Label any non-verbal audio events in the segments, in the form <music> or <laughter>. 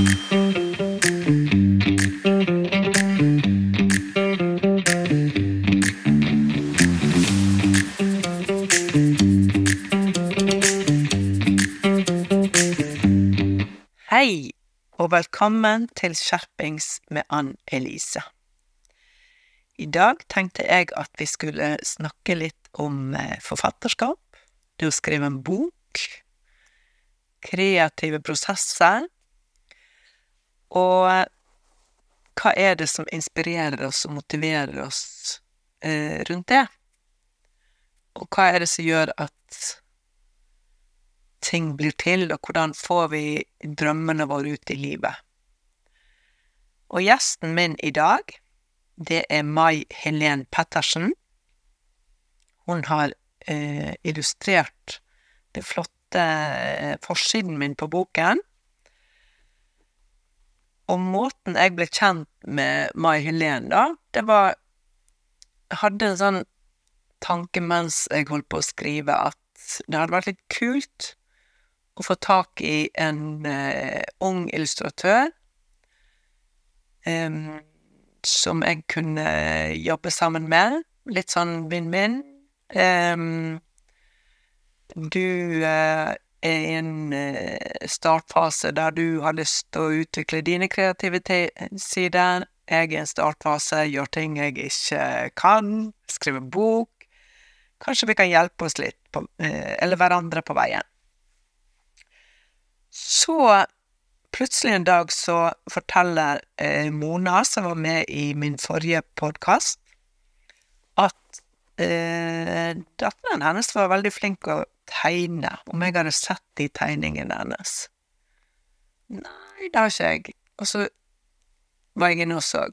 Hei, og velkommen til Skjerpings med Ann Elise. I dag tenkte jeg at vi skulle snakke litt om eh, forfatterskap, det å skrive en bok, kreative prosesser, og eh, hva er det som inspirerer oss og motiverer oss eh, rundt det? Og hva er det som gjør at ting blir til, og hvordan får vi drømmene våre ut i livet. Og gjesten min i dag, det er Mai Helen Pettersen. Hun har eh, illustrert det flotte eh, forsiden min på boken. Og måten jeg ble kjent med Mai Helen, da, det var Jeg hadde en sånn tanke mens jeg holdt på å skrive, at det hadde vært litt kult å få tak i en eh, ung illustratør em, som jeg kunne jobbe sammen med. Litt sånn vinn-vinn. Um, du eh, i en eh, startfase der du har lyst til å utvikle dine kreative sider. Jeg er i en startfase, gjør ting jeg ikke kan, skriver bok. Kanskje vi kan hjelpe oss litt, på, eh, eller hverandre på veien. Så plutselig en dag så forteller eh, Mona, som var med i min forrige podkast, at eh, datteren hennes var veldig flink å tegne, om jeg hadde sett de tegningene hennes. Nei, det har ikke jeg. Og så var jeg inne og så.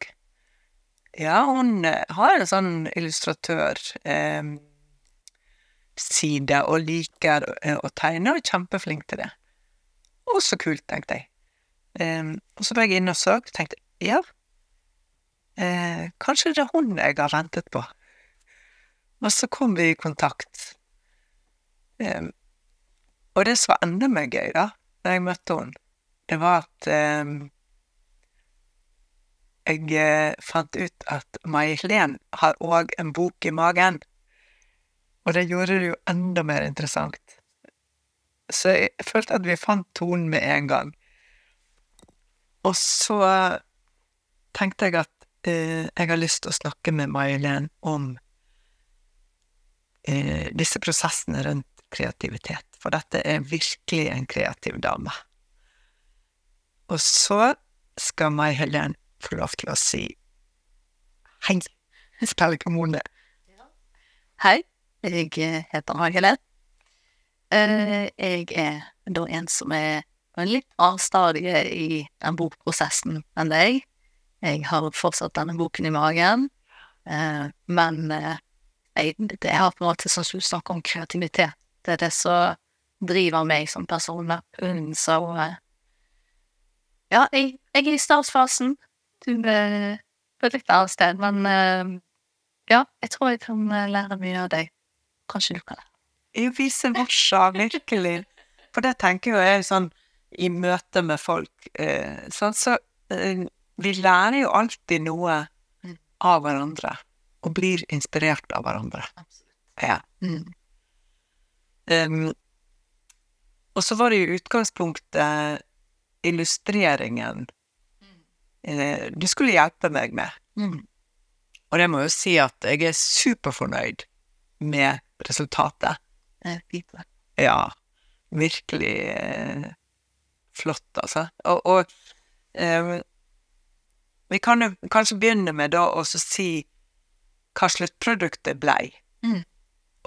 Ja, hun eh, har en sånn illustratør eh, og liker eh, å tegne, og er kjempeflink til det. Og så kult, tenkte jeg. Eh, og så var jeg inne og så, tenkte ja, eh, kanskje det er hun jeg har ventet på. Og så kom vi i kontakt. Em, og det som var enda mer gøy, da, da jeg møtte henne, det var at um, jeg eh, fant ut at Mai Helen har òg en bok i magen. Og det gjorde det jo enda mer interessant. Så jeg følte at vi fant tonen med en gang. Og så tenkte jeg at eh, jeg har lyst til å snakke med May-Helen om eh, disse prosessene rundt kreativitet, for dette er virkelig en kreativ dame. Og så skal May-Helen få lov til å si hei, spillekommune. Hei, jeg eh, heter Hagelen. Helen. jeg er da en som er på en litt annen stadie i den bokprosessen enn deg. Jeg har fortsatt denne boken i magen, eh, men eh, jeg, det har på en måte, som du snakker om kreativitet, det er det som driver meg som person. Mm, Så eh, ja, jeg, jeg er i startfasen. Du er på et litt sted, men eh, ja, jeg tror jeg kan eh, lære mye av deg. Kanskje du kan lære. Jo, vice versa, virkelig. For det tenker jo jeg sånn i møte med folk, eh, sånn, så eh, vi lærer jo alltid noe Mm. av hverandre, og blir inspirert av hverandre. Ja. Mm. Em, og så var det i utgangspunktet illustreringen eh, du skulle hjelpe meg med. Mm. Og det må jo si at jeg er superfornøyd med resultatet. Fint, da. Ja, virkelig eh, flott, altså. Og, og eh, vi kan jo kanskje begynne med da å si hva sluttproduktet blei, Mm.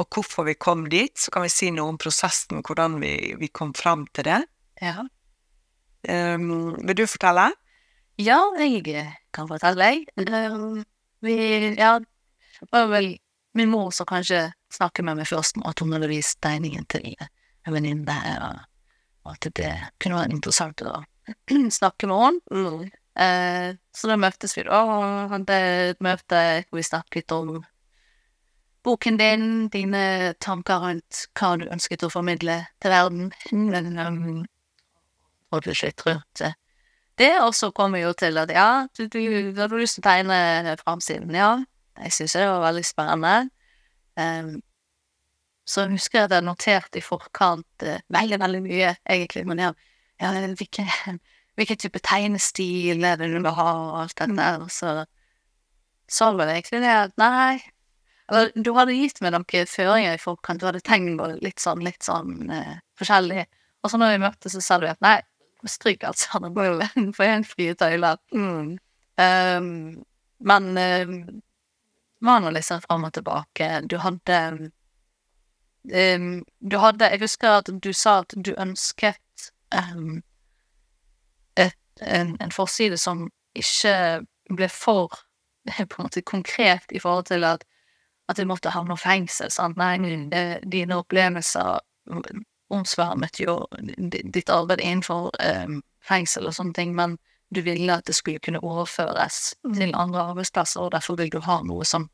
Og hvorfor vi kom dit. Så kan vi si noe om prosessen, hvordan vi, vi kom fram til det. Ja. Um, vil du fortelle? ja, jeg kan fortelle deg. Um, vi, ja, det var vel min mor som kanskje snakket med meg først om at hun hadde vist tegningen til en venninne, og at det kunne være interessant å <clears throat> snakke med henne. Eh, så da møttes vi da, og hadde et møte hvor vi snakket om boken din, dine tanker rundt hva du ønsket å formidle til verden. Um, og litt rundt det. det, også kommer jo til at ja, du, du, du hadde lyst til å tegne framsiden, ja. Jeg syns det var veldig spennende. Um, så jeg husker at jeg noterte i forkant uh, veldig, veldig mye, egentlig, men ja, ja hvilken, hvilken type tegnestil er det du vil ha, og alt dette der, så sa vel egentlig det at nei Eller du hadde gitt meg noen føringer i forkant, du hadde tegn på litt sånn, litt sånn uh, forskjellig, og så når vi møttes, så sa du at nei, stryk altså, sammen, for jeg er frie tøyler. Mm. Um, men um, var nå liksom fram og tilbake. Du hadde um, Du hadde Jeg husker at du sa at du ønsket um, et, en, en forside som ikke ble for <laughs> på en måte konkret i forhold til at at jeg måtte havne i fengsel. Sant? Nei, mm. dine opplevelser omsvermet jo ditt arbeid innenfor um, fengsel og sånne ting, men du ville at det skulle kunne overføres til andre arbeidsplasser, og derfor ville du ha noe som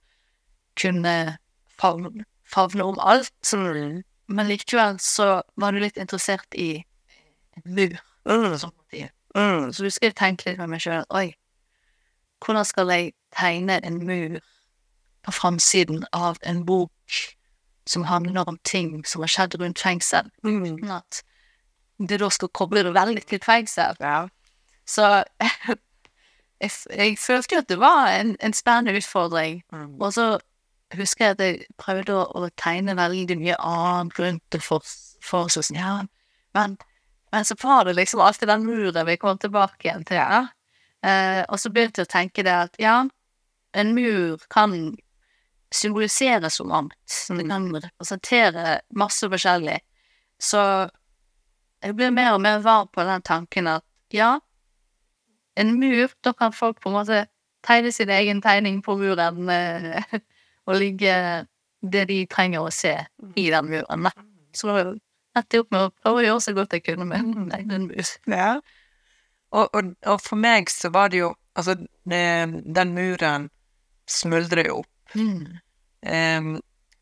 kunne favne, favne om alt. Men likevel så var du litt interessert i en mur. Sånn motiv. Så du skal tenke litt med meg sjøl oi, hvordan skal jeg tegne en mur på framsiden av en bok som handler om ting som har skjedd rundt fengsel, uten at det da skal koble det veldig til fengsel. Ja. Så <laughs> jeg, jeg følte jo at det var en, en spennende utfordring. Mm. Og så husker jeg at jeg prøvde å, å tegne veldig mye annet rundt det for, for så sånn, ja, men, men så var det liksom alltid den muren vi kom tilbake igjen til, ja. Eh, og så begynte jeg å tenke det at ja, en mur kan symbolisere så mangt. Den kan representere masse forskjellig. Så jeg blir mer og mer var på den tanken at ja, en mur, da kan folk på en måte tegne sin egen tegning på muren eh, <laughs> og ligge det de trenger å se i den muren. Så endte jeg opp med å prøve å gjøre så godt jeg kunne med en mur. Ja. Og, og, og for meg så var det jo Altså, det, den muren smuldrer jo opp. Mm. Em,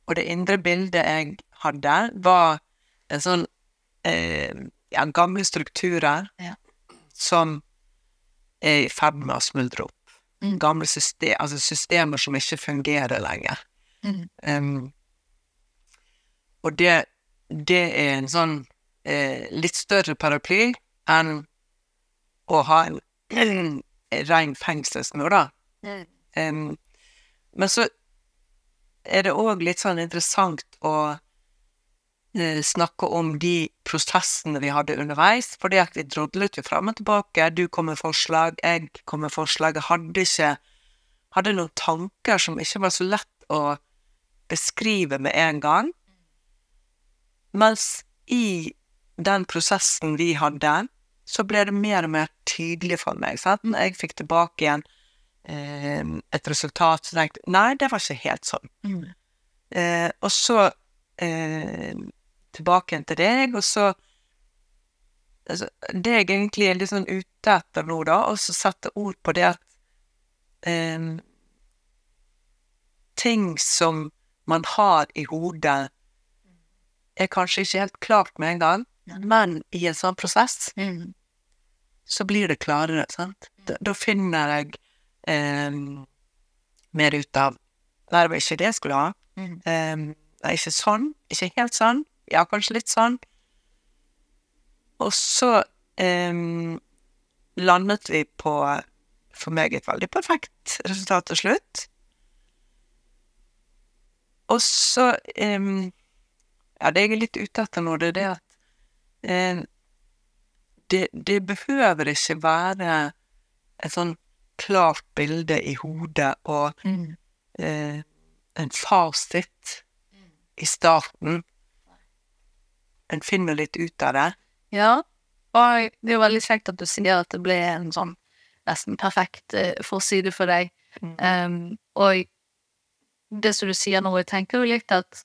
og det indre bildet jeg hadde, var en sånn eh, ja, gamle strukturer Ja. som er i ferd med å smuldre opp. Mm. Gamle system, altså systemer som ikke fungerer lenger. Mm. Um, og det, det er en sånn eh, litt større paraply enn å ha en, <clears throat> en ren fengselsmur, da. Mm. Um, men så er det òg litt sånn interessant å eh, snakke om de prosessene vi hadde underveis, fordi at vi drodlet jo fram og tilbake. Du kom med forslag, jeg kom med forslag. Jeg hadde ikke Hadde noen tanker som ikke var så lett å beskrive med en gang. Mens i den prosessen vi hadde, så ble det mer og mer tydelig for meg. Sant? Jeg fikk tilbake igjen et resultat, så tenkte jeg nei, det var ikke helt sånn. Mm. Eh, og så eh, tilbake igjen til deg, og så altså, Det jeg egentlig er litt sånn ute etter nå, da, og så sette ord på det at eh, Ting som man har i hodet, er kanskje ikke helt klart med en gang, men i en sånn prosess Mm. så blir det klarere, sant? Da, da finner jeg eh, mer ut av Nei, det var ikke det jeg skulle ha. Mm. Eh, det er ikke sånn, ikke helt sånn. Ja, kanskje litt sånn. Og så eh, landet vi på, for meg, et veldig perfekt resultat til slutt. Og så eh, Ja, det jeg er litt ute etter nå, det er det at eh, det, det behøver ikke være et sånn klart bilde i hodet og Mm. eh, en fasit i starten. En finner litt ut av det. Ja, og det er jo veldig kjekt at du sier at det ble en sånn nesten perfekt eh, forside for deg. Mm. Um, og det som du sier nå, jeg tenker jo litt at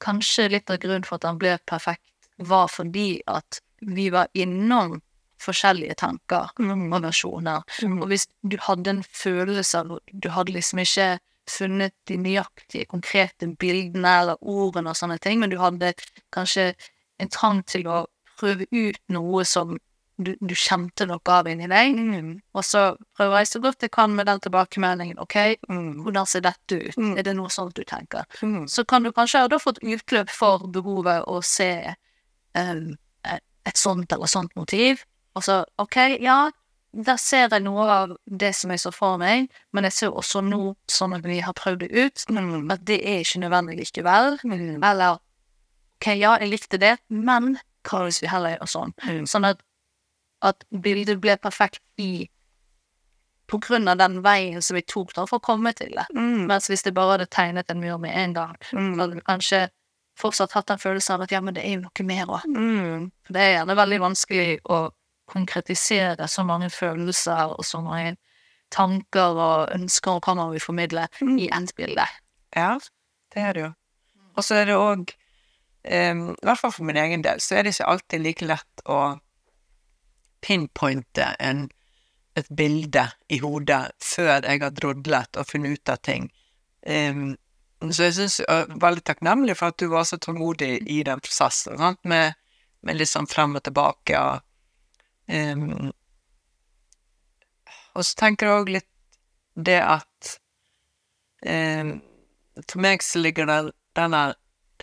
kanskje litt av grunnen for at han ble perfekt, var fordi at vi var innom forskjellige tanker og versjoner. Og hvis du hadde en følelse av Du hadde liksom ikke funnet de nøyaktige, konkrete bildene eller ordene og sånne ting, men du hadde kanskje en trang til å prøve ut noe som du, du kjente noe av inni deg, Mm. og så prøver jeg så godt jeg kan med den tilbakemeldingen. OK, Mm. hvordan ser dette ut? Mm. Er det noe sånt du tenker? Mm. Så kan du kanskje ha fått utløp for behovet å se um, et sånt eller sånt motiv. Og så OK, ja, der ser jeg noe av det som jeg så for meg, men jeg ser også nå, sånn at vi har prøvd det ut, at det er ikke nødvendig likevel. Eller OK, ja, jeg likte det, men hva hvis vi heller gjør sånn? Mm. Sånn at, at bildet ble perfekt i På grunn av den veien som vi tok da for å komme til det. Mm. Mens hvis jeg bare hadde tegnet en mur med en gang, Mm. hadde du kanskje fortsatt hatt den følelsen av at ja, men det er jo noe mer òg. Mm. For det er gjerne veldig vanskelig å konkretisere så mange følelser og så mange tanker og ønsker og hva man vil formidle i ett bilde. Ja, det er det jo. Og så er det òg, i hvert fall for min egen del, så er det ikke alltid like lett å pinpointe en, et bilde i hodet før jeg har drodlet og funnet ut av ting. Um, så jeg syns jeg er veldig takknemlig for at du var så tålmodig i den prosessen, sant? Med, med litt sånn frem og tilbake. Og, em, og så tenker jeg òg litt det at um, For meg så ligger det denne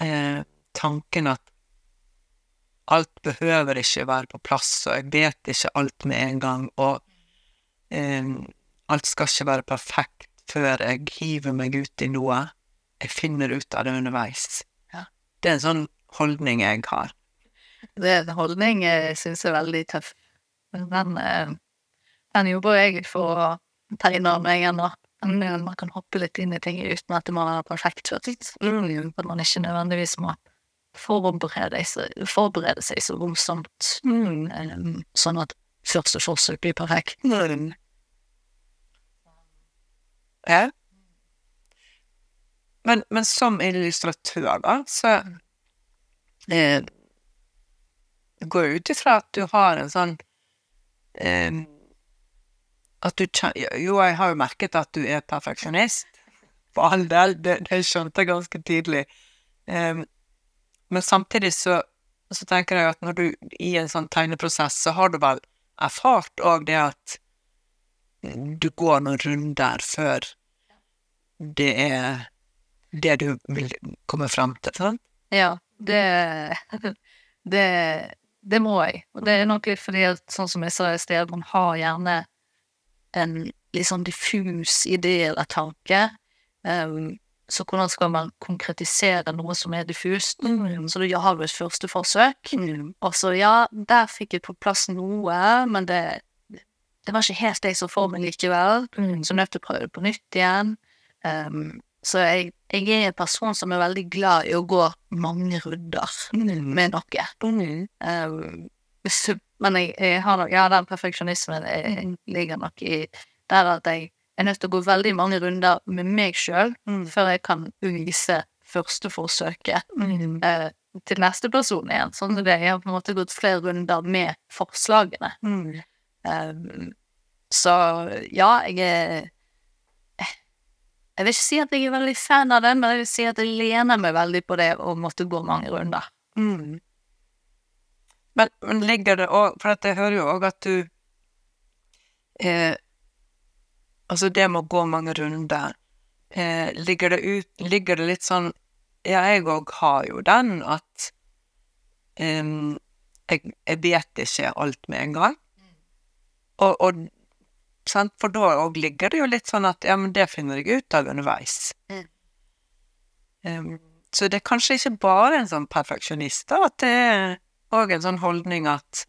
uh, tanken at alt behøver ikke være på plass, og jeg vet ikke alt med en gang, og um, alt skal ikke være perfekt før jeg hiver meg ut i noe. Jeg finner ut av det underveis. Ja. Det er en sånn holdning jeg har. Det er en holdning jeg syns er veldig tøff. Men Den, eh, den jobber jeg for å ta inn over meg ennå. Men eh, Man kan hoppe litt inn i ting uten at det må være perfekt. Mm. At man ikke nødvendigvis må forberede forberede seg så voldsomt, mm. sånn at første forsøk blir perfekt. Ja. Men, men som illustratør, da, så eh, det går jeg ut ifra at du har en sånn eh, At du Jo, jeg har jo merket at du er perfeksjonist. For all del, det, det skjønte jeg ganske tidlig. Eh, men samtidig så, så tenker jeg at når du i en sånn tegneprosess, så har du vel erfart òg det at du går noen runder før det er det du vil komme frem til, sant? Ja, det, det Det må jeg. Og det er nok litt fordi at, sånn som jeg sa i sted, man har gjerne en litt sånn diffus idé eller tanke. Um, så hvordan skal man konkretisere noe som er diffust? Så du har du et første forsøk. Og så, ja, der fikk jeg på plass noe, men det, det var ikke helt det jeg så for meg likevel. Så nødt til å prøve det på nytt igjen. Um, så jeg, jeg er en person som er veldig glad i å gå mange runder med noe. Um, så- men jeg, jeg har nok, ja, den perfeksjonismen jeg, ligger nok i der at jeg er nødt til å gå veldig mange runder med meg sjøl før jeg kan vise første forsøket eh, til neste person igjen. Sånn at jeg har på en måte gått flere runder med forslagene. Uh, så ja, jeg er Jeg vil ikke si at jeg er veldig fan av den, men jeg vil si at jeg lener meg veldig på det å måtte gå mange runder. Men, men ligger det òg For jeg hører jo òg at du eh, Altså, det med å gå mange runder eh, ligger, det ut, ligger det litt sånn Ja, jeg òg har jo den at eh, jeg, jeg vet ikke alt med en gang. Og, og sant? For da òg ligger det jo litt sånn at ja, men det finner jeg ut av underveis. Mm. Um, så det er kanskje ikke bare en sånn perfeksjonist, da, at det er òg en sånn holdning at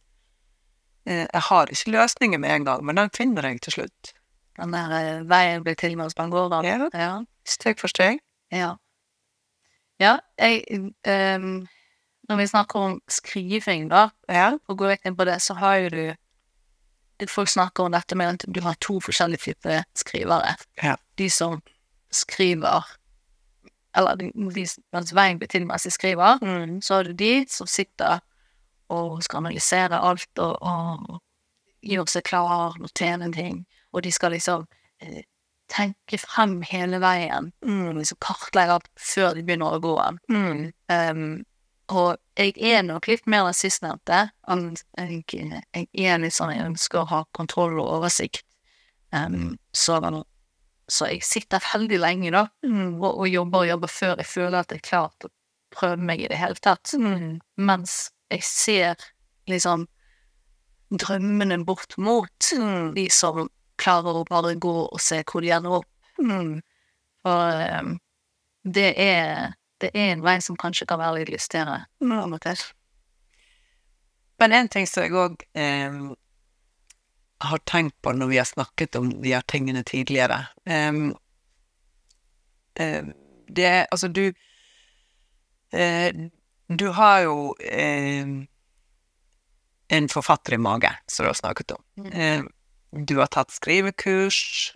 eh, jeg har ikke løsninger med en gang, men den finner jeg til slutt. Den der eh, veien blir til mens man går. da. Ja. Ja. Steg for steg. Ja. Ja, jeg um, Når vi snakker om skriving, da, Ja. og går rett inn på det, så har jo du Folk snakker om dette med at du har to forskjellige typer skrivere. Ja. De som skriver Eller de, de, mens veien blir til mens de skriver, Mm. så har du de som sitter og skal analysere alt og, og gjøre seg klar, notere ting, og de skal liksom eh, tenke frem hele veien, Mm. liksom kartlegge alt før de begynner å gå den. Mm. Um, Og jeg er nok litt mer enn sistnevnte. Jeg, jeg er litt sånn Jeg ønsker å ha kontroll og oversikt. Um, så, så jeg sitter veldig lenge, da, og, og jobber og jobber før jeg føler at jeg er klar til å prøve meg i det hele tatt. Mens jeg ser liksom drømmene bort mot de som klarer å bare gå og se hvor de ender opp. For um, det er det er en vei som kanskje kan være litt lystigere. Men en ting som jeg òg eh, har tenkt på når vi har snakket om de her tingene tidligere eh, eh, Det altså, du eh, Du har jo eh, en forfatter i mage, som du har snakket om. Mm. du har tatt skrivekurs.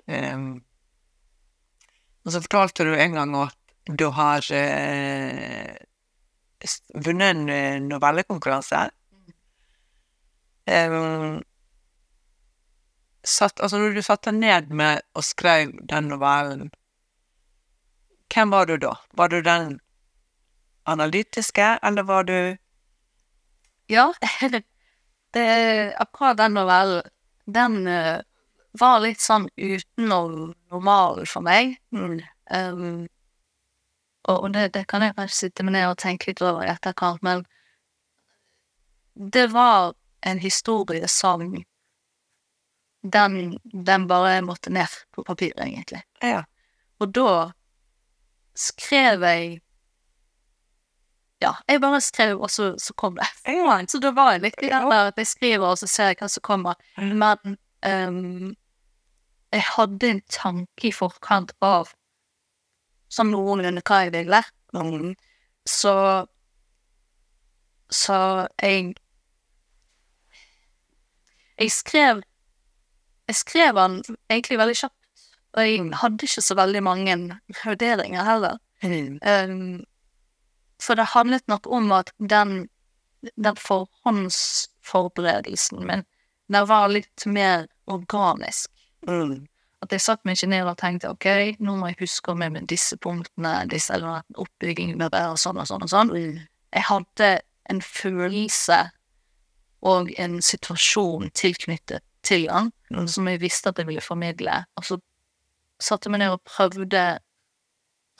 og så fortalte du en gang at du har eh, vunnet en eh, novellekonkurranse. Um, satt, altså, når du satte deg ned med og skrev den novellen, hvem var du da? Var du den analytiske, eller var du Ja, <laughs> det akkurat den novellen, den uh, var litt sånn utenom normalen for meg. Mm. Um, og, og det, det, kan jeg kanskje sitte med ned og tenke litt over i etterkant, men det var en historie som den, den bare måtte ned på papiret, egentlig. Ja. Og da skrev jeg Ja, jeg bare skrev, og så, så kom det. <laughs> Så da var jeg litt i den der at jeg skriver, og så ser jeg hva som kommer. Men um, jeg hadde en tanke i forkant av som noenlunde hva jeg ville. Mm. Så Så jeg Jeg skrev Jeg skrev den egentlig veldig kjapt, og jeg hadde ikke så veldig mange vurderinger heller. Mm. Um, for det handlet nok om at den, den forhåndsforberedelsen min, den var litt mer organisk. Mm. At jeg satt meg ikke ned og tenkte ok, nå må jeg huske med, med disse punktene, disse eller oppbyggingen med det, og sånn og sånn og sånn. Jeg hadde en følelse og en situasjon tilknyttet til den, mm. som jeg visste at jeg ville formidle, og så satte jeg meg ned og prøvde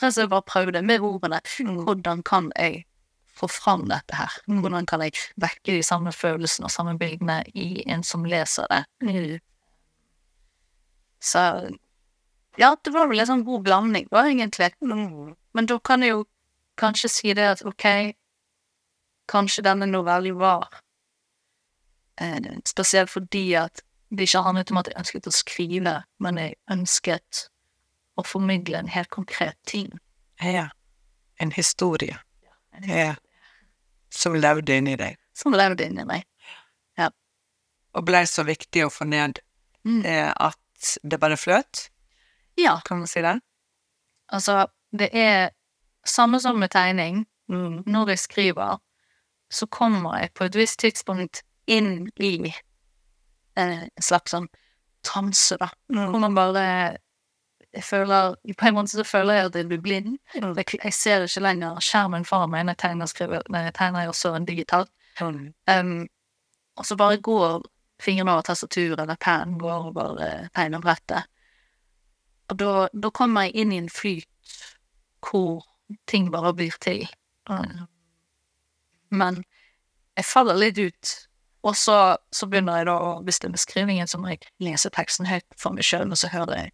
og bare prøvde med ordene. Mm. Hvordan kan jeg få fram dette her? Mm. Hvordan kan jeg vekke de samme følelsene og samme bildene i en som leser det? Så ja, det var vel en sånn god blanding, da, egentlig. Mm. Men da kan jeg jo kanskje si det at ok, kanskje denne novellen var eh, spesielt fordi at det ikke handlet om at jeg ønsket å skrive, men jeg ønsket å formidle en helt konkret ting. Ja. En historie. Ja. Som levde inni deg. Som levde inni meg. Ja. Og blei så viktig å få ned Mm. eh, at det bare fløt, Ja, kan man si det? altså, det er samme som med tegning. Mm. Når jeg skriver, så kommer jeg på et visst tidspunkt inn i eh, en slags sånn transe, da. Hvor man bare jeg føler, På en måte så føler jeg at jeg blir blind. Jeg, jeg ser ikke lenger skjermen foran meg når jeg tegner, skriver, når jeg tegner også en digital. Mm. Um, og så bare går fingrene over tastaturet eller pennen går over uh, tegnebrettet. Og da, da kommer jeg inn i en flyt hvor ting bare blir til. Um, men jeg faller litt ut. Og så, så begynner jeg da, å bestemme skrivingen, så må jeg lese teksten høyt for meg sjøl, og så hører jeg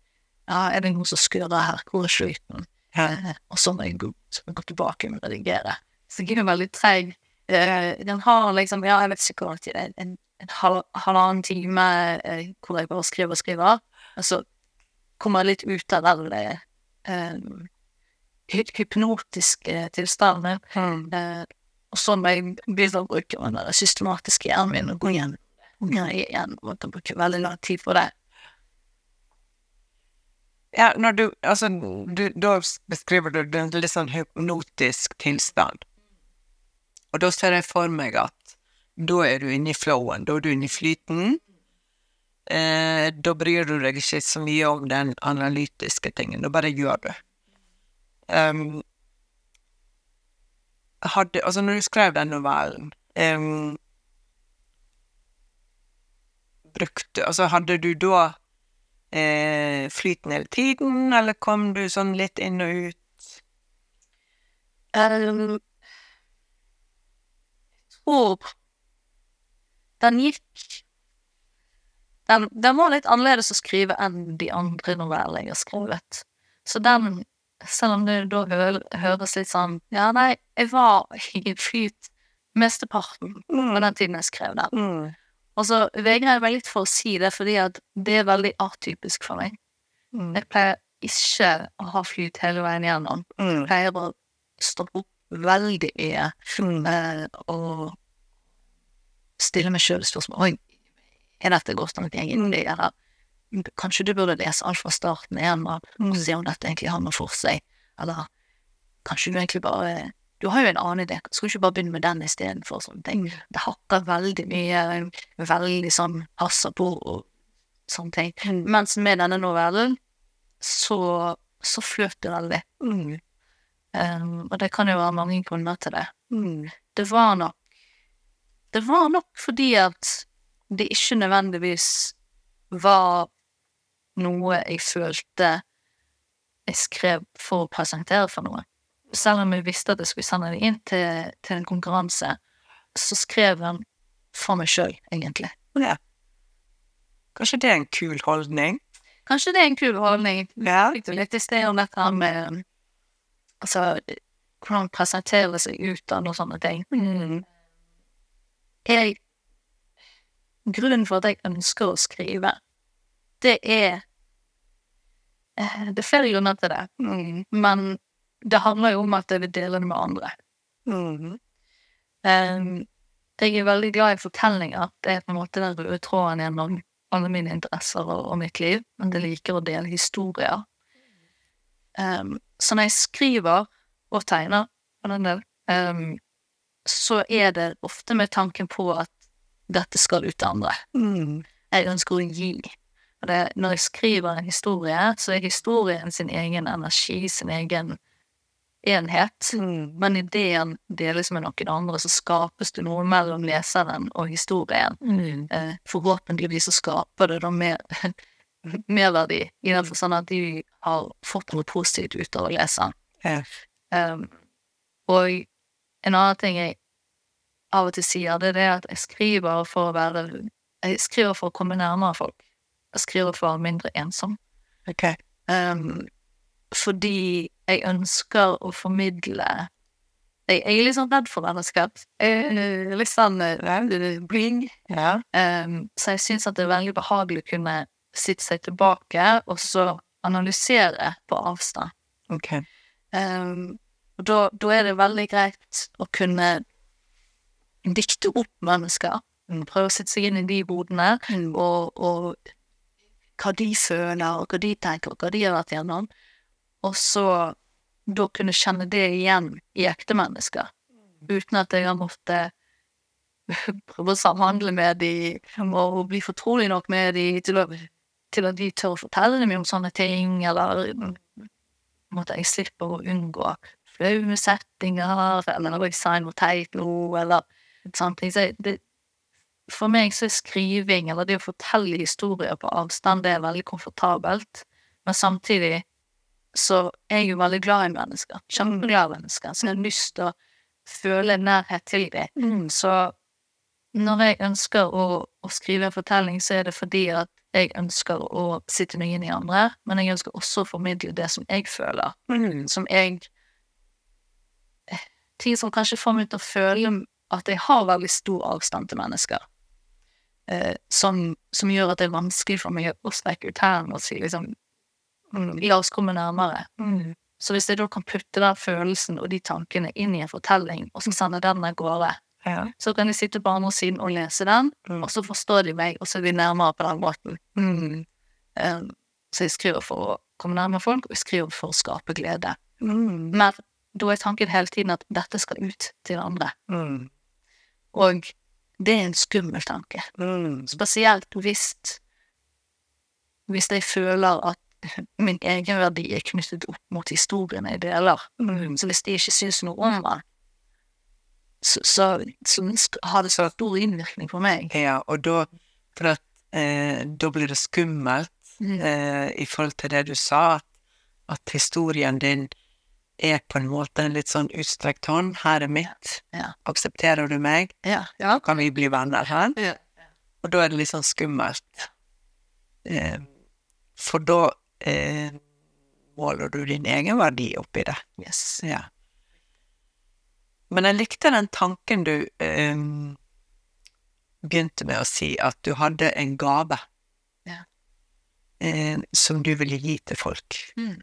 ja, er det noe som skurrer her, hvor er slutten? Ja. Eh, og så må jeg gå, gå tilbake og redigere. Så jeg er veldig treig. Eh, den har liksom, ja, jeg vet ikke hvor lang tid, en, en, en halv, halvannen time eh, hvor jeg bare skriver og skriver, og så kommer jeg litt ut av den eh, hypnotiske tilstanden. Mm. Eh, og så må jeg begynne å bruke den der systematiske hjernen min og gå igjen igjen, og måtte bruke veldig lang tid på det. Ja, når du Altså, du, da beskriver du en litt sånn hypnotisk tilstand. Og da ser jeg for meg at da er du inne i flowen, da er du inne i flyten. Eh, da bryr du deg ikke så mye om den analytiske tingen, da bare gjør du. Um, hadde Altså, når du skrev den novellen um, Brukte Altså, hadde du da eh, flyten hele tiden, eller kom du sånn litt inn og ut? Um, jeg tror den gikk den, den var litt annerledes å skrive enn de andre novellene jeg har skrevet. Så den, selv om det da hø høres litt sånn Ja, nei, jeg var i flyt mesteparten av den tiden jeg skrev den. Mm. Og så vegrer jeg meg litt for å si det, fordi at det er veldig atypisk for meg. Mm. Jeg pleier ikke å ha flyt hele veien gjennom. Mm. Jeg pleier å stoppe opp veldig mye Mm. eh, og stille meg sjøl spørsmål Oi, er dette godt nok egentlig? Eller kanskje du burde lese alt fra starten igjen og Mm. se om dette egentlig har noe for seg? Eller kanskje du egentlig bare Du har jo en annen idé, skal du ikke bare begynne med den istedenfor sånne ting? Mm. Det hakker veldig mye, veldig sånn passer på og sånne ting. Mm. Mens med denne novellen så, så fløt det veldig. Mm. Um, og det kan jo være mange grunner til det. Mm. Det var nok Det var nok fordi at det ikke nødvendigvis var noe jeg følte jeg skrev for å presentere for noe. Selv om jeg visste at jeg skulle sende det inn til, til en konkurranse, så skrev han for meg sjøl, egentlig. Ja. Kanskje det er en kul holdning? Kanskje det er en kul holdning. Ja. Litt i sted om dette med Altså, hvordan presentere seg utad og sånne ting. Mm. Jeg Grunnen for at jeg ønsker å skrive, det er eh, Det er flere grunner til det, Mm. men det handler jo om at jeg vil dele det med andre. Mm. Um, jeg er veldig glad i fortellinger. Det er på en måte den røde tråden gjennom alle mine interesser og, og mitt liv. Men jeg liker å dele historier. Um, så når jeg skriver, og tegner for den del, um, så er det ofte med tanken på at dette skal ut til andre. Mm. Jeg ønsker å gi. Og det, når jeg skriver en historie, så er historien sin egen energi, sin egen enhet. Mm. Men ideen deles med noen andre, så skapes det noe mellom leseren og historien. Mm. Eh, forhåpentligvis så skaper det da mer <laughs> merverdi, i den forstand at de har fått noe positivt ut av å lese. Ja. Um, og en annen ting jeg av og til sier, det er at jeg skriver for å være Jeg skriver for å komme nærmere folk. Jeg skriver for å være mindre ensom. Ok. Um, fordi jeg ønsker å formidle Jeg, jeg er litt sånn redd for vennskap. Litt sånn eh, bling. Ja. Um, så jeg syns at det er veldig behagelig å kunne sitte seg tilbake og så analysere på avstand. Ok. Um, og da, da er det veldig greit å kunne dikte opp mennesker. Prøve å sette seg inn i de hodene, Mm. og, og hva de føler, og hva de tenker, og hva de har vært gjennom. Og så da kunne kjenne det igjen i ekte mennesker, uten at jeg har måttet <laughs> prøve å samhandle med de, og bli fortrolig nok med de til, å, til at de tør å fortelle dem om sånne ting, eller måtte jeg slipper å unngå flaue settinger, eller å sign-moteip nå, eller sånne ting. Så det, for meg så er skriving, eller det å fortelle historier på avstand, det er veldig komfortabelt, men samtidig så er jeg jo veldig glad i mennesker, kjempeglad i mennesker, så jeg har lyst til å føle nærhet til dem. Mm. Så når jeg ønsker å, å skrive en fortelling, så er det fordi at jeg ønsker å sitte meg inn i andre, men jeg ønsker også å formidle det som jeg føler, Mm. som jeg Ting som kanskje får meg til å føle at jeg har veldig stor avstand til mennesker. Eh, som, som gjør at det er vanskelig for meg å strekke ut hælen og si liksom Mm. La oss komme nærmere. Mm. Så hvis jeg da kan putte den følelsen og de tankene inn i en fortelling, og så sende den av gårde, Ja. så kan de sitte på andre siden og lese den, Mm. og så forstår de meg, og så er vi nærmere på den måten. Mm. Um, så jeg skriver for å komme nærmere folk, og jeg skriver for å skape glede. Mm. Men da er tanken hele tiden at dette skal ut til andre. Mm. Og det er en skummel tanke. Mm. Spesielt hvis hvis jeg føler at min egenverdi er knyttet opp mot historien jeg deler. Mm. Så hvis de ikke syns noe om det, så, så, så har det så stor innvirkning på meg. Ja, og da at eh, da blir det skummelt Mm. eh, i forhold til det du sa, at, at historien din er på en måte en litt sånn utstrekt hånd. Her er mitt. Ja. Aksepterer du meg? Ja. ja. Kan vi bli venner her? ja. Og da er det litt sånn skummelt. Eh, for da eh, måler du din egen verdi oppi det. Yes. Ja. Men jeg likte den tanken du eh, begynte med å si, at du hadde en gave Ja. eh, som du ville gi til folk. Mm.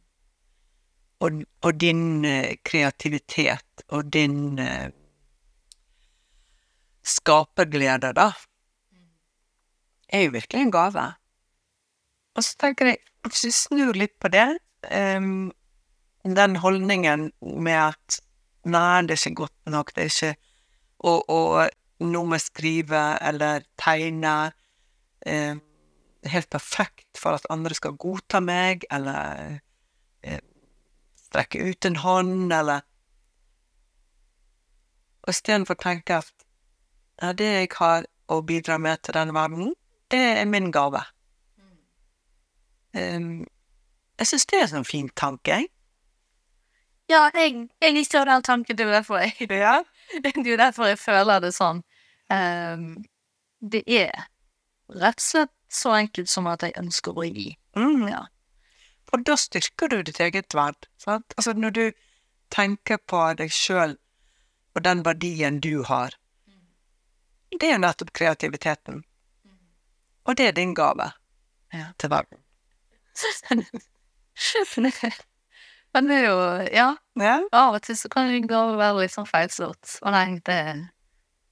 Og, og din eh, kreativitet og din eh, skaperglede, da, er jo virkelig en gave. Og så tenker jeg, hvis vi snur litt på det, um, den holdningen med at nei, det er ikke godt nok, det er ikke Og, og noe med skrive eller tegne um, helt perfekt for at andre skal godta meg, eller eh, strekke ut en hånd, eller Og istedenfor å tenke at ja, det jeg har å bidra med til denne verden, det er min gave. Um, jeg syns det er en sånn fin tanke, jeg. Ja, jeg, jeg likte den tanken, <laughs> det er derfor jeg, Ja. det er derfor jeg føler det sånn. Um, det er rett og slett så enkelt som at jeg ønsker å gi. Mm. Ja. Og da styrker du ditt eget verd. Sant? Altså når du tenker på deg sjøl og den verdien du har, det er jo nettopp kreativiteten. Og det er din gave Ja. til verden. Men det er jo, ja, Ja. av og til så kan en gave være litt sånn feilslått. Å nei, det,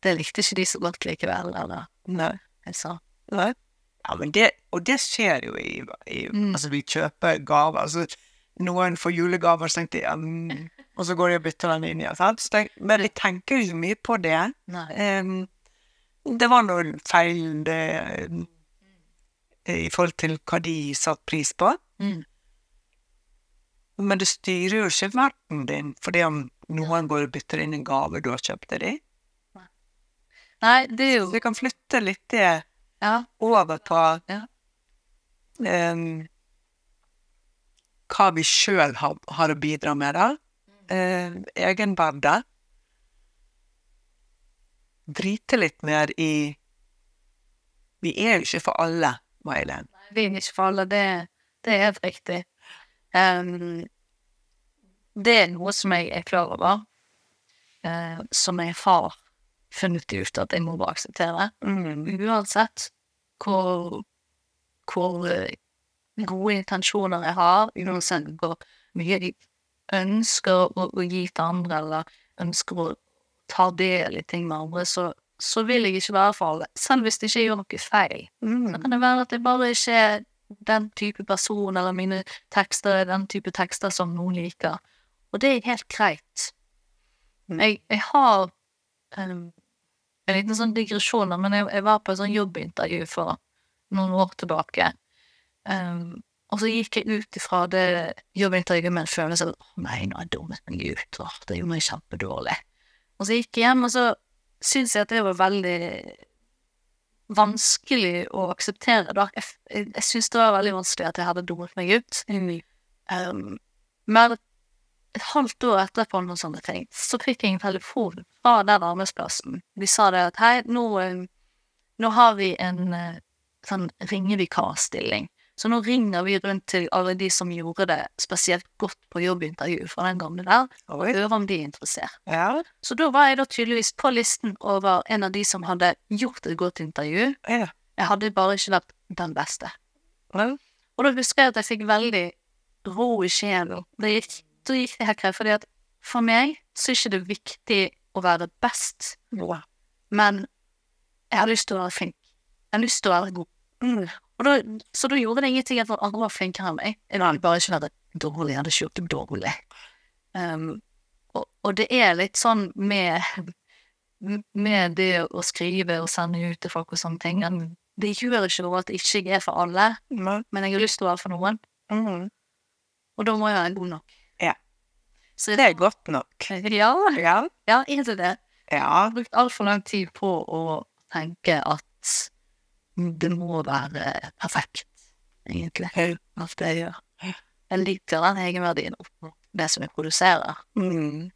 det likte ikke de så godt likevel, eller Nei. sa. Nei. Ja, men det, og det skjer jo i, i Mm. Altså, vi kjøper gaver. Altså, noen får julegaver, så tenker de ja, mm, Og så går de og bytter den inn igjen. Sant? Så tenk, men de tenker jo så mye på det. Um, det var noen feil det, i forhold til hva de satte pris på. Mm. Men det styrer jo ikke verden din fordi om noen går og bytter inn en gave du har kjøpt til dem. Nei, det er jo Så vi kan flytte litt det Ja. over på Ja. um, hva vi sjøl har, har å bidra med, da. Uh, egenverdet. Drite litt mer i Vi er jo ikke for alle, May-Len. Vi er ikke for alle, det, det er helt riktig. Um, det er noe som jeg er klar over, uh, som jeg har funnet ut at jeg må bare akseptere. Mm. Uansett hvor, hvor eh, gode intensjoner jeg har, uansett hvor mye jeg ønsker å, å gi til andre, eller ønsker å ta del i ting med andre, så, så vil jeg ikke være for alle. Selv hvis det ikke gjør noe feil. Så Mm. kan det være at jeg bare ikke er den type person, eller mine tekster er den type tekster som noen liker. Og det er helt greit. Mm. Jeg, jeg har um, en liten sånn digresjon, men jeg, jeg var på et sånn jobbintervju for noen år tilbake. Um, og så gikk jeg ut ifra det jobbintervjuet med en følelse av å nei, nå har jeg dummet meg ut, åh, det gjorde meg kjempedårlig. Og så gikk jeg hjem, og så syntes jeg at det var veldig vanskelig å akseptere, da. Jeg, jeg, jeg syntes det var veldig vanskelig at jeg hadde dummet meg ut. Um, men et halvt år etterpå, noen sånne ting, så fikk jeg en telefon fra den arbeidsplassen. De sa det at hei, nå, um, nå har vi en uh, sånn ringevikarstilling. Så nå ringer vi rundt til alle de som gjorde det spesielt godt på jobbintervju fra den gamle der, og hører om de er interessert. Ja. Så da var jeg da tydeligvis på listen over en av de som hadde gjort et godt intervju. ja. Jeg hadde bare ikke vært den beste. Ja. Og da husker jeg at jeg fikk veldig ro i sjelen. Det gikk, helt fordi at for meg så er ikke det viktig å være best, Wow. men jeg har lyst til å være flink. Jeg har lyst til å være god. Mm. Da, så da gjorde det ingenting at noen andre var flinkere enn meg. Jeg hadde bare ikke vært dårlig, jeg hadde ikke gjort det dårlig. Um, og, og det er litt sånn med, med det å skrive og sende ut til folk og sånne ting. Det gjør ikke noe at det ikke er for alle, men jeg har lyst til å være for noen. Mm. Og da må jeg være god nok. Så Det er godt nok. Ja, Ja. ja, er det det? Ja. brukt altfor lang tid på å tenke at det må være perfekt, egentlig, alt det jeg gjør. Jeg liker den egenverdien opp mot det som jeg produserer. Mm.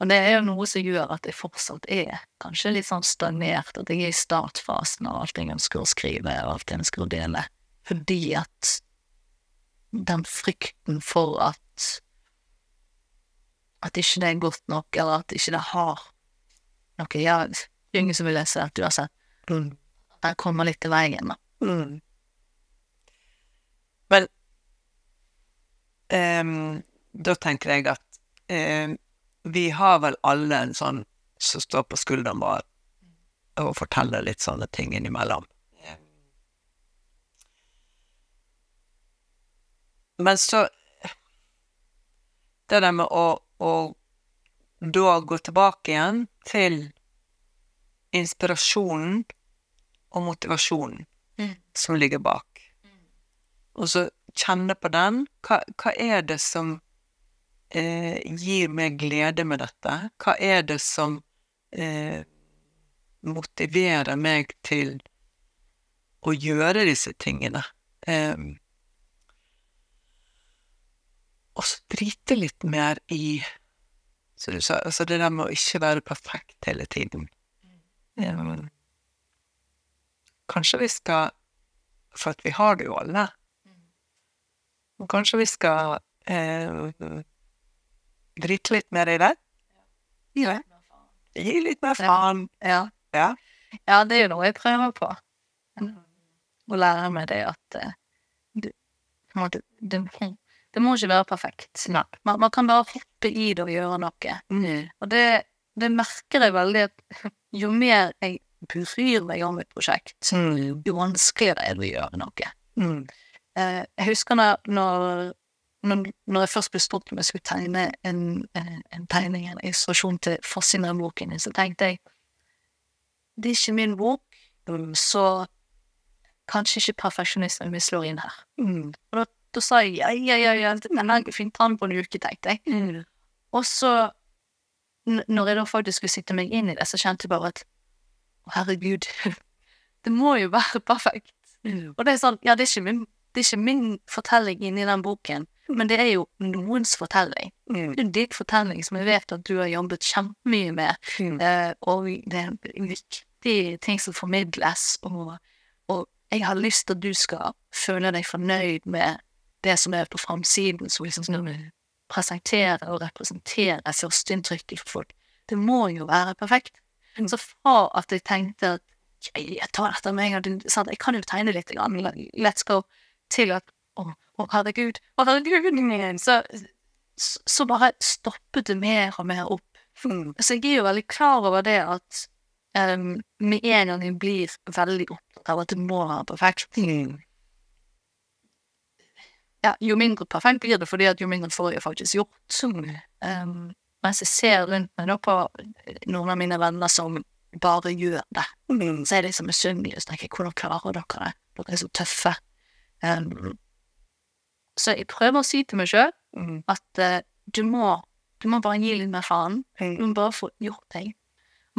Og det er jo noe som gjør at jeg fortsatt er kanskje litt sånn stagnert, at jeg er i startfasen av alt jeg ønsker å skrive, og alt jeg ønsker å dele, fordi at den frykten for at at ikke det er godt nok, eller at ikke det har noe Ja, det er ingen som vil lese dette uansett. Mm. Den kommer litt i veien, da. Mm. Vel, um, da tenker jeg at um, vi har vel alle en sånn som står på skulderen vår og forteller litt sånne ting innimellom. Men så Det der med å, å da gå tilbake igjen til inspirasjonen og motivasjonen som ligger bak. Og så kjenne på den. Hva, hva er det som eh, gir meg glede med dette? Hva er det som eh, motiverer meg til å gjøre disse tingene? Eh, og så drite litt mer i Så du sa, altså det der med å ikke være perfekt hele tiden. Eh, kanskje vi skal For at vi har det jo alle. Og kanskje vi skal eh, drite litt mer i det? Ja. Gi litt mer faen. Ja. Ja. ja, det er jo noe jeg prøver på. Å lære meg det at eh, du, på en måte, det, må ikke være perfekt. Man, man kan bare hoppe i det og gjøre noe. Mm. Og det, det merker jeg veldig at <laughs> jo mer jeg bryr meg om et prosjekt, Mm. jo vanskeligere er det å gjøre noe. Mm. Eh, jeg husker når, når, når, jeg først ble spurt om jeg skulle tegne en, en, en tegning, en illustrasjon til forsiden boken så tenkte jeg det er ikke min bok, så kanskje ikke perfeksjonismen min slår inn her. Mm. Og da, da sa ja, ja, ja, ja, den her fint han på en uke, tenkte jeg. Mm. Og så, når jeg da faktisk skulle sitte meg inn i det, så kjente jeg bare at å, herregud, <laughs> det må jo være perfekt. Mm. Og det er sånn, ja, det er ikke min, det er ikke min fortelling inni den boken, men det er jo noens fortelling. Mm. Det er din fortelling som jeg vet at du har jobbet kjempemye med, Mm. uh, og det er en viktig ting som formidles, og, og jeg har lyst til at du skal føle deg fornøyd med det som er på framsiden, som liksom skal presentere og representere førsteinntrykket for folk. Det må jo være perfekt. Mm. Så fra at jeg tenkte at jeg, tar dette med en gang, jeg kan jo tegne litt, let's go, til at å, å herregud, å herregud, så, så, bare stoppet det mer og mer opp. Mm. Så jeg er jo veldig klar over det at um, med en gang jeg blir veldig opptatt av at det må være perfekt, Mm. Ja, jo mindre perfekt blir det, fordi at jo mindre får jeg faktisk gjort. Um, mens jeg ser rundt meg da på noen av mine venner som bare gjør det, Mm. så er jeg liksom misunnelig og tenker hvordan klarer dere det? Dere er så tøffe. Um, så jeg prøver å si til meg sjøl Mm. at uh, du må du må bare gi litt mer faen. Du må bare få gjort ting.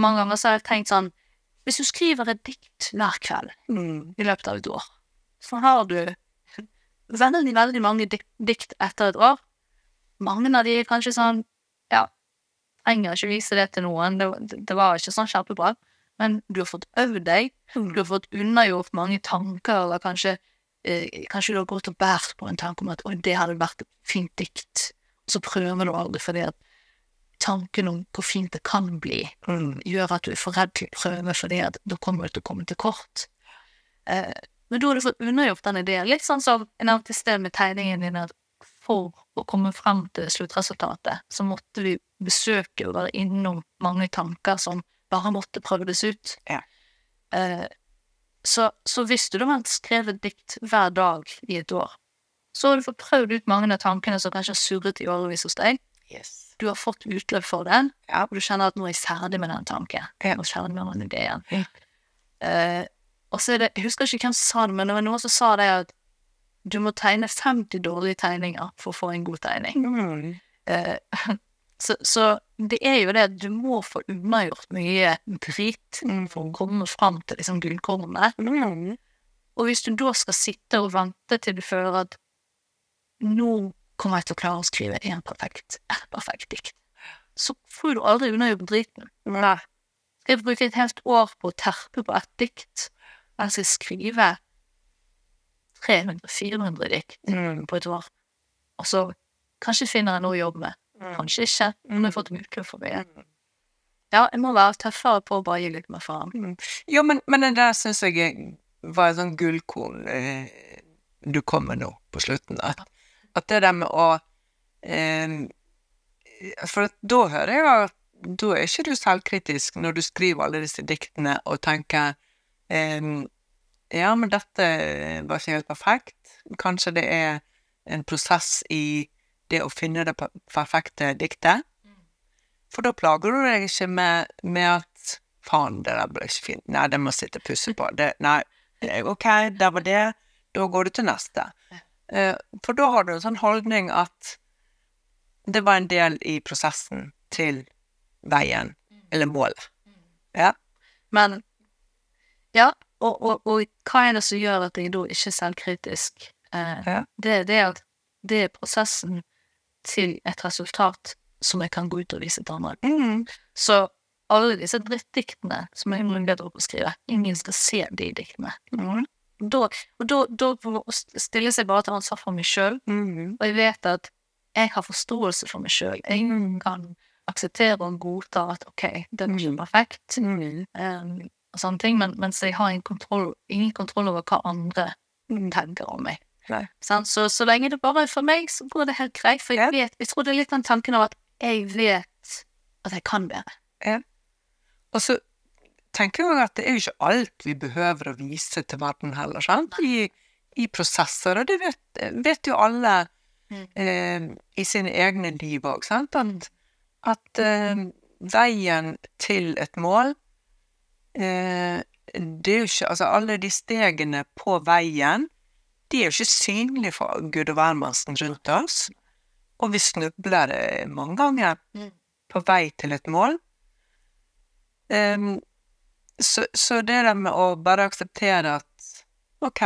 Mange ganger så har jeg tenkt sånn Hvis du skriver et dikt hver kveld Mm. i løpet av et år, så har du veldig, veldig mange dikt etter et år. Mange av de kanskje sånn Ja, trenger ikke vise det til noen, det, det var ikke sånn kjempebra. Men du har fått øvd deg, du har fått unnagjort mange tanker, eller kanskje eh, Kanskje du har gått og båret på en tanke om at 'oi, det hadde vært et fint dikt', og så prøver du aldri fordi at tanken om hvor fint det kan bli, Mm. gjør at du er for redd til å prøve fordi at da kommer du til å komme til kort. Eh, men da har du fått unnagjort den ideen. Litt sånn som jeg nevnte i sted med tegningen din, at for å komme frem til sluttresultatet, så måtte vi besøke og være innom mange tanker som bare måtte prøves ut. Ja. Eh, så, så hvis du da har skrevet dikt hver dag i et år, så har du fått prøvd ut mange av tankene som kanskje har surret i årevis hos deg. Yes. Du har fått utløp for den, Ja. og du kjenner at nå er jeg ferdig med den tanken. Ja. Nå kjenner jeg meg ideen. Ja. Eh, og så er det, jeg husker ikke hvem som sa det, men det var noen som sa det at du må tegne 50 dårlige tegninger for å få en god tegning. Mm. Eh, <laughs> Så, så det er jo det at du må få unnagjort mye dritt for å komme fram til liksom gullkornet. Mm. Og hvis du da skal sitte og vente til du føler at nå kommer jeg til å klare å skrive en perfekt, et perfekt dikt, så får du aldri unnagjort driten. Nei. Skal jeg bruke et helt år på å terpe på ett dikt? Jeg skal skrive 300-400 dikt Mm. på et år. Og så kanskje finner jeg noe å jobbe med. Kanskje ikke. Nå har jeg fått utløp for det. Ja, jeg må være tøffere på å bare gi litt mer faen. Jo, men, men det der syns jeg var et sånn gullkorn eh, du kom med nå på slutten. At, at det der med å eh, For da hører jeg at da er ikke du selvkritisk når du skriver alle disse diktene og tenker eh, Ja, men dette var ikke helt perfekt. Kanskje det er en prosess i det å finne det perfekte diktet. For da plager du deg ikke med, med at faen, det der ble ikke fint. Nei, det må sitte og pusse på. Det, nei, ok, der var det. Da går du til neste. Eh, for da har du en sånn holdning at det var en del i prosessen til veien, eller målet. Ja. Men ja, og, og, og hva er det som gjør at jeg da ikke er selvkritisk? Eh, Ja. det, det er det er prosessen til et resultat som jeg kan gå ut og vise til andre. Mm. Så alle disse drittdiktene som jeg er bedre på å skrive, ingen skal se de diktene. Mm. Da, og da, da stiller seg bare til ansvar for meg sjøl, Mm. og jeg vet at jeg har forståelse for meg sjøl. Jeg kan akseptere og godta at ok, det er ikke perfekt, Mm. um, og sånne ting, men, mens jeg har ingen kontroll, ingen kontroll over hva andre tenker om meg. Sånn, Så, så lenge det bare er for meg, så går det helt greit, for jeg vet, jeg tror det er litt den tanken av at jeg vet at jeg kan bedre. Og så tenker jeg at det er jo ikke alt vi behøver å vise til verden heller, sant? I, i prosesser, og det vet, vet jo alle Mm. eh, i sine egne liv òg, sant? At, at eh, veien til et mål Det er jo ikke Altså, alle de stegene på veien, de er jo ikke synlige for Gud og hvermannsen rundt oss. Og vi snubler eh, mange ganger Mm. på vei til et mål. Um, så, så det der med å bare akseptere at ok,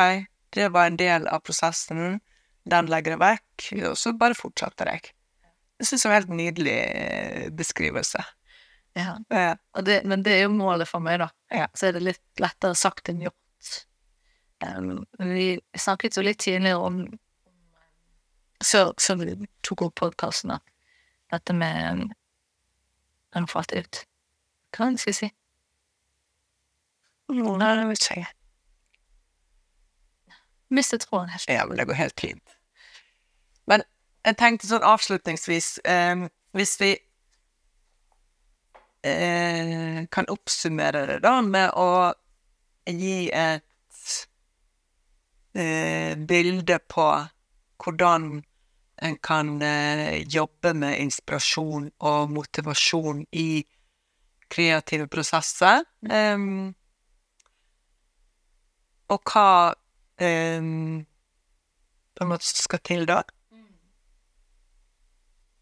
det var en del av prosessen, den legger jeg vekk, og så bare fortsetter jeg. Jeg synes det var en helt nydelig eh, beskrivelse. Ja. ja. Og det, men det er jo målet for meg, da. Ja. Så er det litt lettere sagt enn gjort. Um, vi snakket jo litt tidligere om Før, før vi tok opp podkasten, dette med um, Den falt ut. Hva det jeg skal si? Nei, det vet ikke jeg. Mistet tråden helt. Ja, men det går helt fint. Men jeg tenkte sånn avslutningsvis um, Hvis vi eh, kan oppsummere det da med å gi et eh, bilde på hvordan en kan eh, jobbe med inspirasjon og motivasjon i kreative prosesser. Um, og hva um, på en måte skal til da?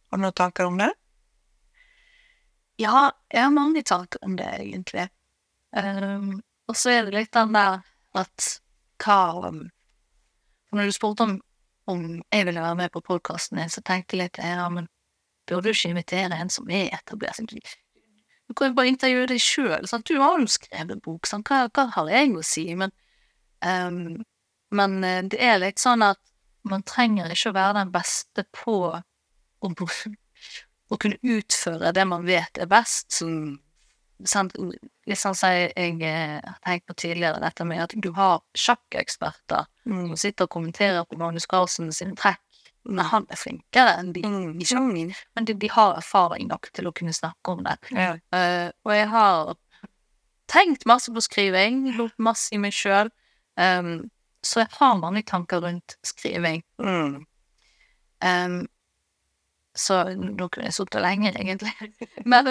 Har du noen tanker om det? Ja, jeg har mange tanker om det, egentlig. Um, og så er det litt den der at hva um, når du spurte om, om jeg ville være med på podkasten din, så tenkte jeg litt ja, men burde du ikke invitere en som er etablert? Du, kan jo bare intervjue deg sjøl. Du har jo skrevet bok, sant? Hva, hva har jeg å si? Men, um, men eh, det er litt sånn at man trenger ikke å være den beste på å å kunne utføre det man vet er best. Som, sant, litt sånn som jeg eh, har tenkt på tidligere, dette med at du har sjakkeksperter som sitter og kommenterer på Magnus Carlsen sine trekk. Men han er flinkere enn de i sjakk. Men de, de har erfaring nok til å kunne snakke om det. Ja. Uh, og jeg har tenkt masse på skriving, gjort masse i meg sjøl. så jeg har mange tanker rundt skriving. Mm. Um, så nå kunne jeg sittet lenger, egentlig. Men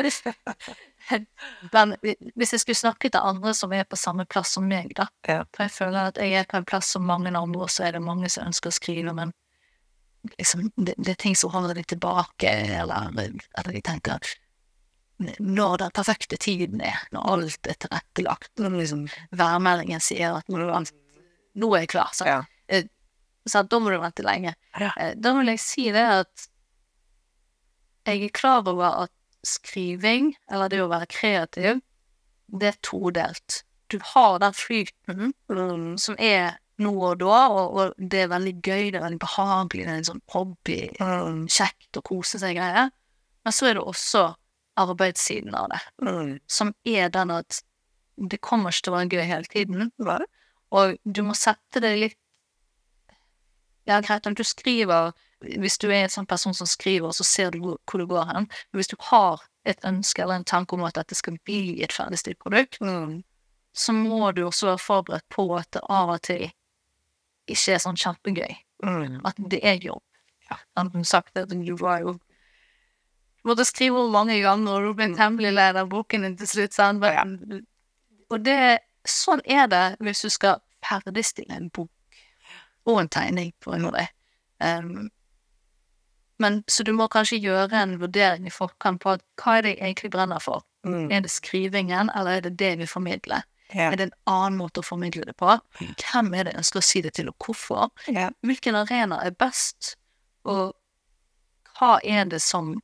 men hvis jeg skulle snakke til andre som er på samme plass som meg, da Ja. For jeg føler at jeg er på en plass som mange andre, og så er det mange som ønsker å skrive, men liksom, det, det er ting som holder dem tilbake, eller at de tenker når den perfekte tiden er, når alt er tilrettelagt, når liksom værmeldingen sier at nå, nå er jeg klar, så, Ja. så da må du vente lenge. Eh, Da vil jeg si det at jeg er klar over at skriving, eller det å være kreativ, det er todelt. Du har den flyten mm, som er nå og da, og, og det er veldig gøy, det er veldig behagelig, det er en sånn hobby, kjekt å kose seg-greie. Men så er det også arbeidssiden av det, Mm. som er den at det kommer ikke til å være gøy hele tiden, og du må sette deg litt Ja, greit, om du skriver Hvis du er en sånn person som skriver, så ser du hvor det går hen. Men hvis du har et ønske eller en tanke om at dette skal bli et ferdigstilt produkt, Mm. så må du også være forberedt på at det av og til ikke er sånn kjempegøy. Mm. At det er jobb. Ja. Som sagt at du var jo måtte skrive mange ganger, og du ble temmelig lei av boken din til slutt. Sånn. Ja. Og det Sånn er det hvis du skal ferdigstille en bok og en tegning, på en måte. Um, men så du må kanskje gjøre en vurdering i forkant på at hva er det jeg egentlig brenner for? Mm. Er det skrivingen, eller er det det vi formidler? Ja. Er det en annen måte å formidle det på? Hvem er det jeg ønsker å si det til, og hvorfor? Ja. Hvilken arena er best, og hva er det som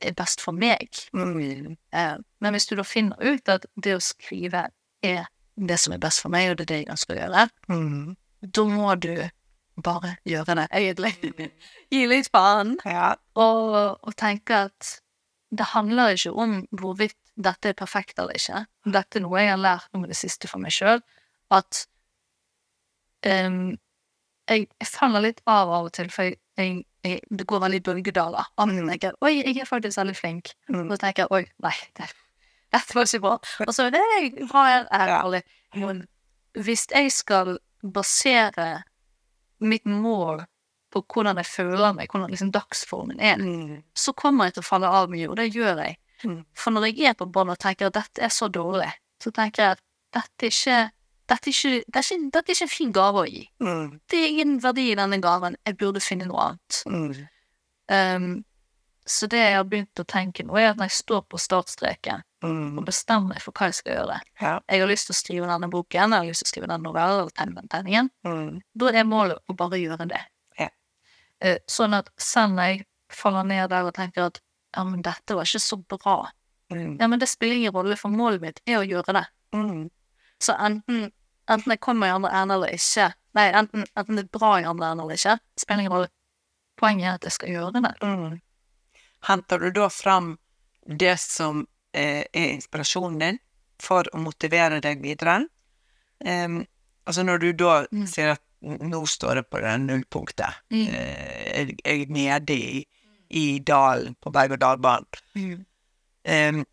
er best for meg? Mm. Eh, men hvis du da finner ut at det å skrive er det som er best for meg, og det er det jeg ønsker å gjøre, Mm. da må du bare gjøre det, egentlig. Gi litt faen, Ja. og, og tenke at det handler ikke om hvorvidt dette er perfekt eller ikke. Dette er noe jeg har lært om det siste for meg sjøl, at um, jeg, jeg faller litt av av og til, for jeg, jeg, jeg, det går veldig bølgedaler. Og jeg tenker oi, jeg er faktisk veldig flink. Mm. Og så tenker jeg oi, nei, det, dette var ikke bra. Og så det er bra, jeg Ja. ærlig. Men hvis jeg skal basere mitt mål på hvordan jeg føler meg, hvordan liksom dagsformen er, Mm. så kommer jeg til å falle av mye, og det gjør jeg. Mm. For når jeg er på bånn og tenker at dette er så dårlig, så tenker jeg at dette er ikke dette er ikke, det er ikke, dette er ikke en fin gave å gi. Mm. Det er ingen verdi i denne gaven. Jeg burde finne noe annet. Um, så det jeg har begynt å tenke nå, er at når jeg står på startstreken Mm. og bestemmer meg for hva jeg skal gjøre Ja. Jeg har lyst til å skrive denne boken, jeg har lyst til å skrive den novellen. Mm. Da er målet å bare gjøre det. Ja. Eh, sånn at selv når jeg faller ned der og tenker at ja, men dette var ikke så bra, Mm. ja, men det spiller ingen rolle, for målet mitt er å gjøre det. Mm. Så enten, enten jeg kommer i andre enden eller ikke, nei, enten, enten det er bra i andre enden eller ikke, spiller ingen rolle. Poenget er at jeg skal gjøre det. Mm. Henter du da fram det som er inspirasjonen din for å motivere deg videre? Um, altså når du da Mm. sier at nå står det på det nullpunktet, Mm. uh, jeg, er nede i, i dalen på berg-og-dal-banen, Em,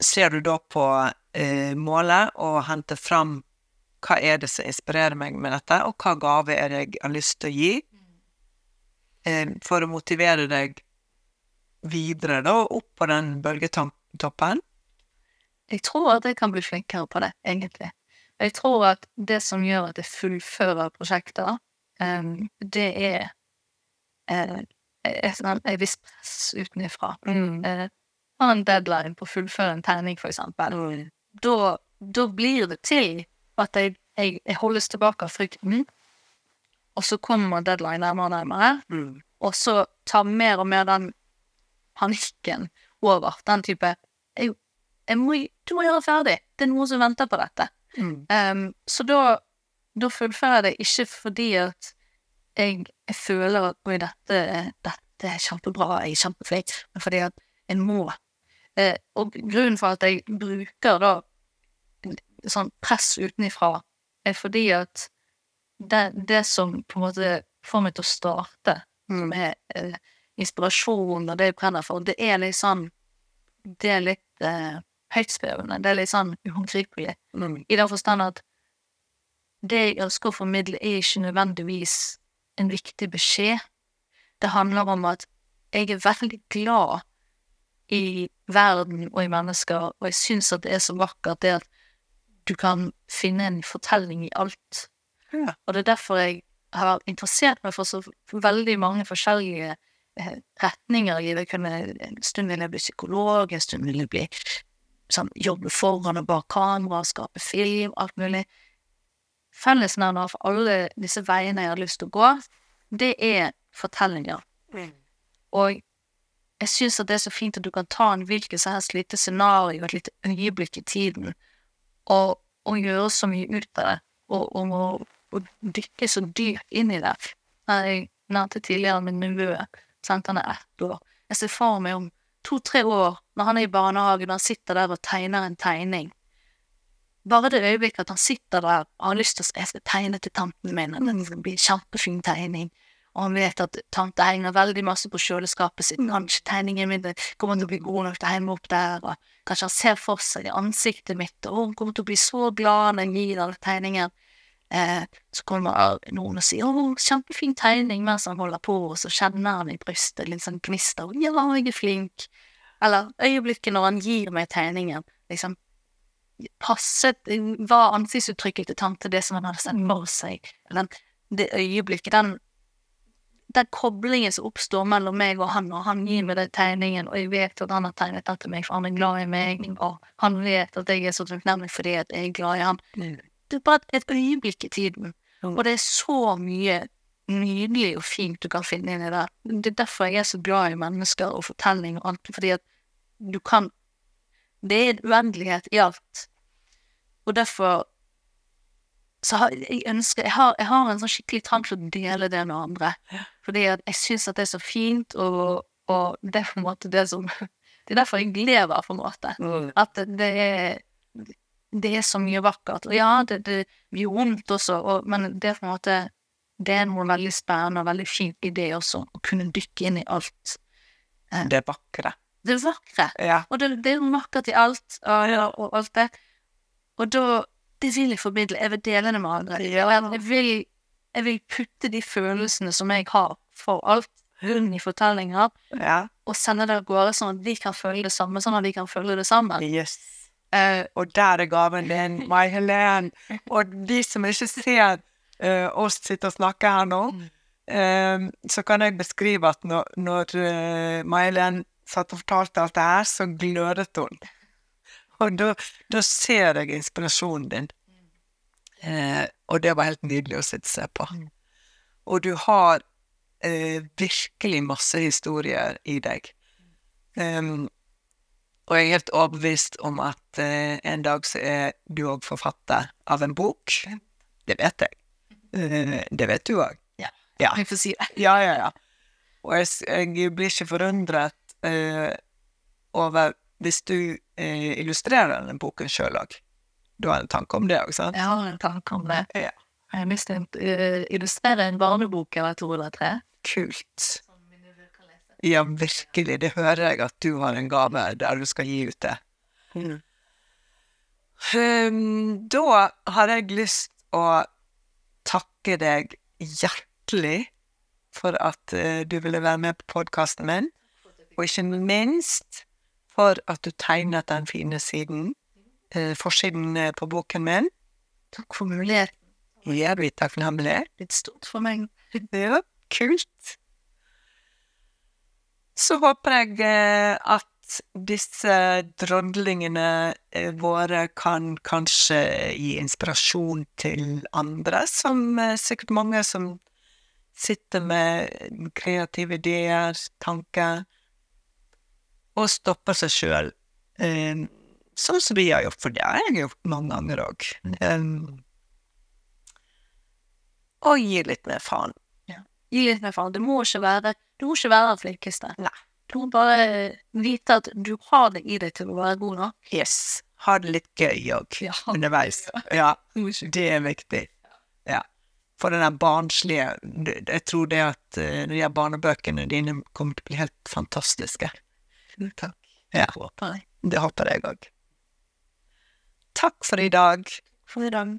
ser du da på uh, målet og henter fram hva er det som inspirerer meg med dette, og hva gave er det jeg har lyst til å gi, um, for å motivere deg videre da, opp på den bølgetoppen? Jeg tror at jeg kan bli flinkere på det, egentlig. Jeg tror at det som gjør at jeg fullfører prosjekter, um, det er eh, et visst press utenfra. Mm. Uh, ha en deadline på å fullføre en tegning, for eksempel. Mm. Da, da blir det til at jeg, jeg, jeg holdes tilbake av frykten, og så kommer deadline nærmere og nærmere, Mm. og så tar mer og mer den panikken over. Den type jeg, jeg må, Du må gjøre ferdig! Det er noen som venter på dette. Mm. Um, så da, da fullfører jeg det ikke fordi at jeg, jeg føler at oi, dette, dette er kjempebra, jeg er kjempeflink, men fordi at jeg må. Uh, og grunnen for at jeg bruker da sånn press utenifra, er fordi at det, det som på en måte får meg til å starte, Mm. som er eh, inspirasjon og det jeg brenner for, det er litt sånn Det er litt eh, høytspevende. Det er litt sånn uhåndgripelig. Mm. I den forstand at det jeg ønsker å formidle, er ikke nødvendigvis en viktig beskjed. Det handler om at jeg er veldig glad i verden og i mennesker, og jeg syns at det er så vakkert det at du kan finne en fortelling i alt. Ja. Og det er derfor jeg har interessert meg for så veldig mange forskjellige retninger i. Kunne, en stund ville jeg bli psykolog, en stund ville jeg bli sånn, jobbe foran og bak kamera, skape film, alt mulig. Fellesnevner for alle disse veiene jeg har lyst til å gå, det er fortellinger. Og jeg syns at det er så fint at du kan ta en hvilket som helst lite scenario, et lite øyeblikk i tiden, og, og gjøre så mye ut av det, og, og, og, og dykke så dypt inn i det. Jeg nevnte tidligere min nevø, sant, han er ett år. Jeg ser for meg om to-tre år, når han er i barnehagen, og han sitter der og tegner en tegning. Bare det øyeblikket at han sitter der og har lyst til å jeg skal tegne til tanten min, og det skal bli en kjempefin tegning, og han vet at tante henger veldig masse på kjøleskapet sitt, kanskje tegningen min kommer til å bli god nok til å henge opp der, og kanskje han ser for seg i ansiktet mitt, og hun kommer til å bli så glad når jeg gir alle tegningen. Eh, så kommer noen og sier 'Å, kjempefin tegning', mens han holder på, og så kjenner han i brystet litt sånn gnister, 'Ja, jeg er flink'. Eller øyeblikket når han gir meg tegningen, liksom passet Var ansiktsuttrykket til tante det som han hadde sett for seg? Den, det øyeblikket, den den koblingen som oppstår mellom meg og han, og han gir meg den tegningen, og jeg vet at han har tegnet den til meg, for han er glad i meg, og han vet at jeg er så takknemlig fordi at jeg er glad i han. Det er bare et øyeblikk i tiden, og det er så mye nydelig og fint du kan finne inni der. Det er derfor jeg er så glad i mennesker og fortelling og alt, fordi at du kan Det er en uendelighet i alt, og derfor så har jeg ønsker jeg har, jeg har, en sånn skikkelig trang til å dele det med andre. Fordi at jeg syns at det er så fint, og, og, det er på en måte det som <laughs> Det er derfor jeg lever, på en måte. Mm. At det er Det er så mye vakkert. Og ja, det, det gjør vondt også, og, men det er på en måte Det er noe veldig spennende og veldig fint i det også, å kunne dykke inn i alt. Eh, det vakre. Det vakre. Ja. Og det, det er vakkert i alt, og, og alt det. Og da det vil jeg formidle, jeg vil dele det med andre. Jeg vil, jeg vil putte de følelsene som jeg har for alt, inn i fortellinger, ja. og sende det av gårde sånn at de kan føle det samme, sånn at de kan føle det sammen. Yes. Uh, og der er gaven din, Mai Helen. Og de som ikke ser eh, oss sitte og snakke her nå, eh, så kan jeg beskrive at når, når Mai Helen satt og fortalte alt det her, så glødet hun. Og da, da ser jeg inspirasjonen din. Eh, og det var helt nydelig å sitte og se på. Mm. Og du har eh, virkelig masse historier i deg. Um, og jeg er helt overbevist om at eh, en dag så er du òg forfatter av en bok. Det vet jeg. Eh, det vet du òg. Ja, ja. jeg får si det. Ja, ja, ja. Og jeg, jeg blir ikke forundret eh, over hvis du eh, illustrerer denne boken sjøl òg. Du har en tanke om det òg, sant? Jeg har en tanke om det. Ja. Jeg har lyst til å uh, illustrere en barnebok eller to eller tre. Kult. Ja, virkelig. Det hører jeg at du har en gave der du skal gi ut det. Mm. Um, da har jeg lyst å takke deg hjertelig for at uh, du ville være med på podkasten min, og ikke minst for at du tegnet den fine siden, uh, forsiden på boken min. Takk for muligheten. Ja, du er takknemlig. Litt stort for meg. Ja, kult. Så håper jeg eh, at disse drodlingene eh, våre kan kanskje gi inspirasjon til andre, som eh, sikkert mange som sitter med kreative ideer, tanker, og stopper seg sjøl. Sånn som vi har gjort, for det har jeg gjort mange ganger òg. Og gi litt mer faen. Gi litt mer faen. Det må ikke være Du må ikke være den flinkeste. Nei. Du må bare vite at du har det i deg til å være god nok. Yes. Ha det litt gøy òg Ja. underveis. Ja, det er viktig. Ja. For den der barnslige Jeg tror det at eh, de her barnebøkene dine kommer til å bli helt fantastiske. Takk. Ja. Det håper jeg òg. Takk for i dag. For i dag.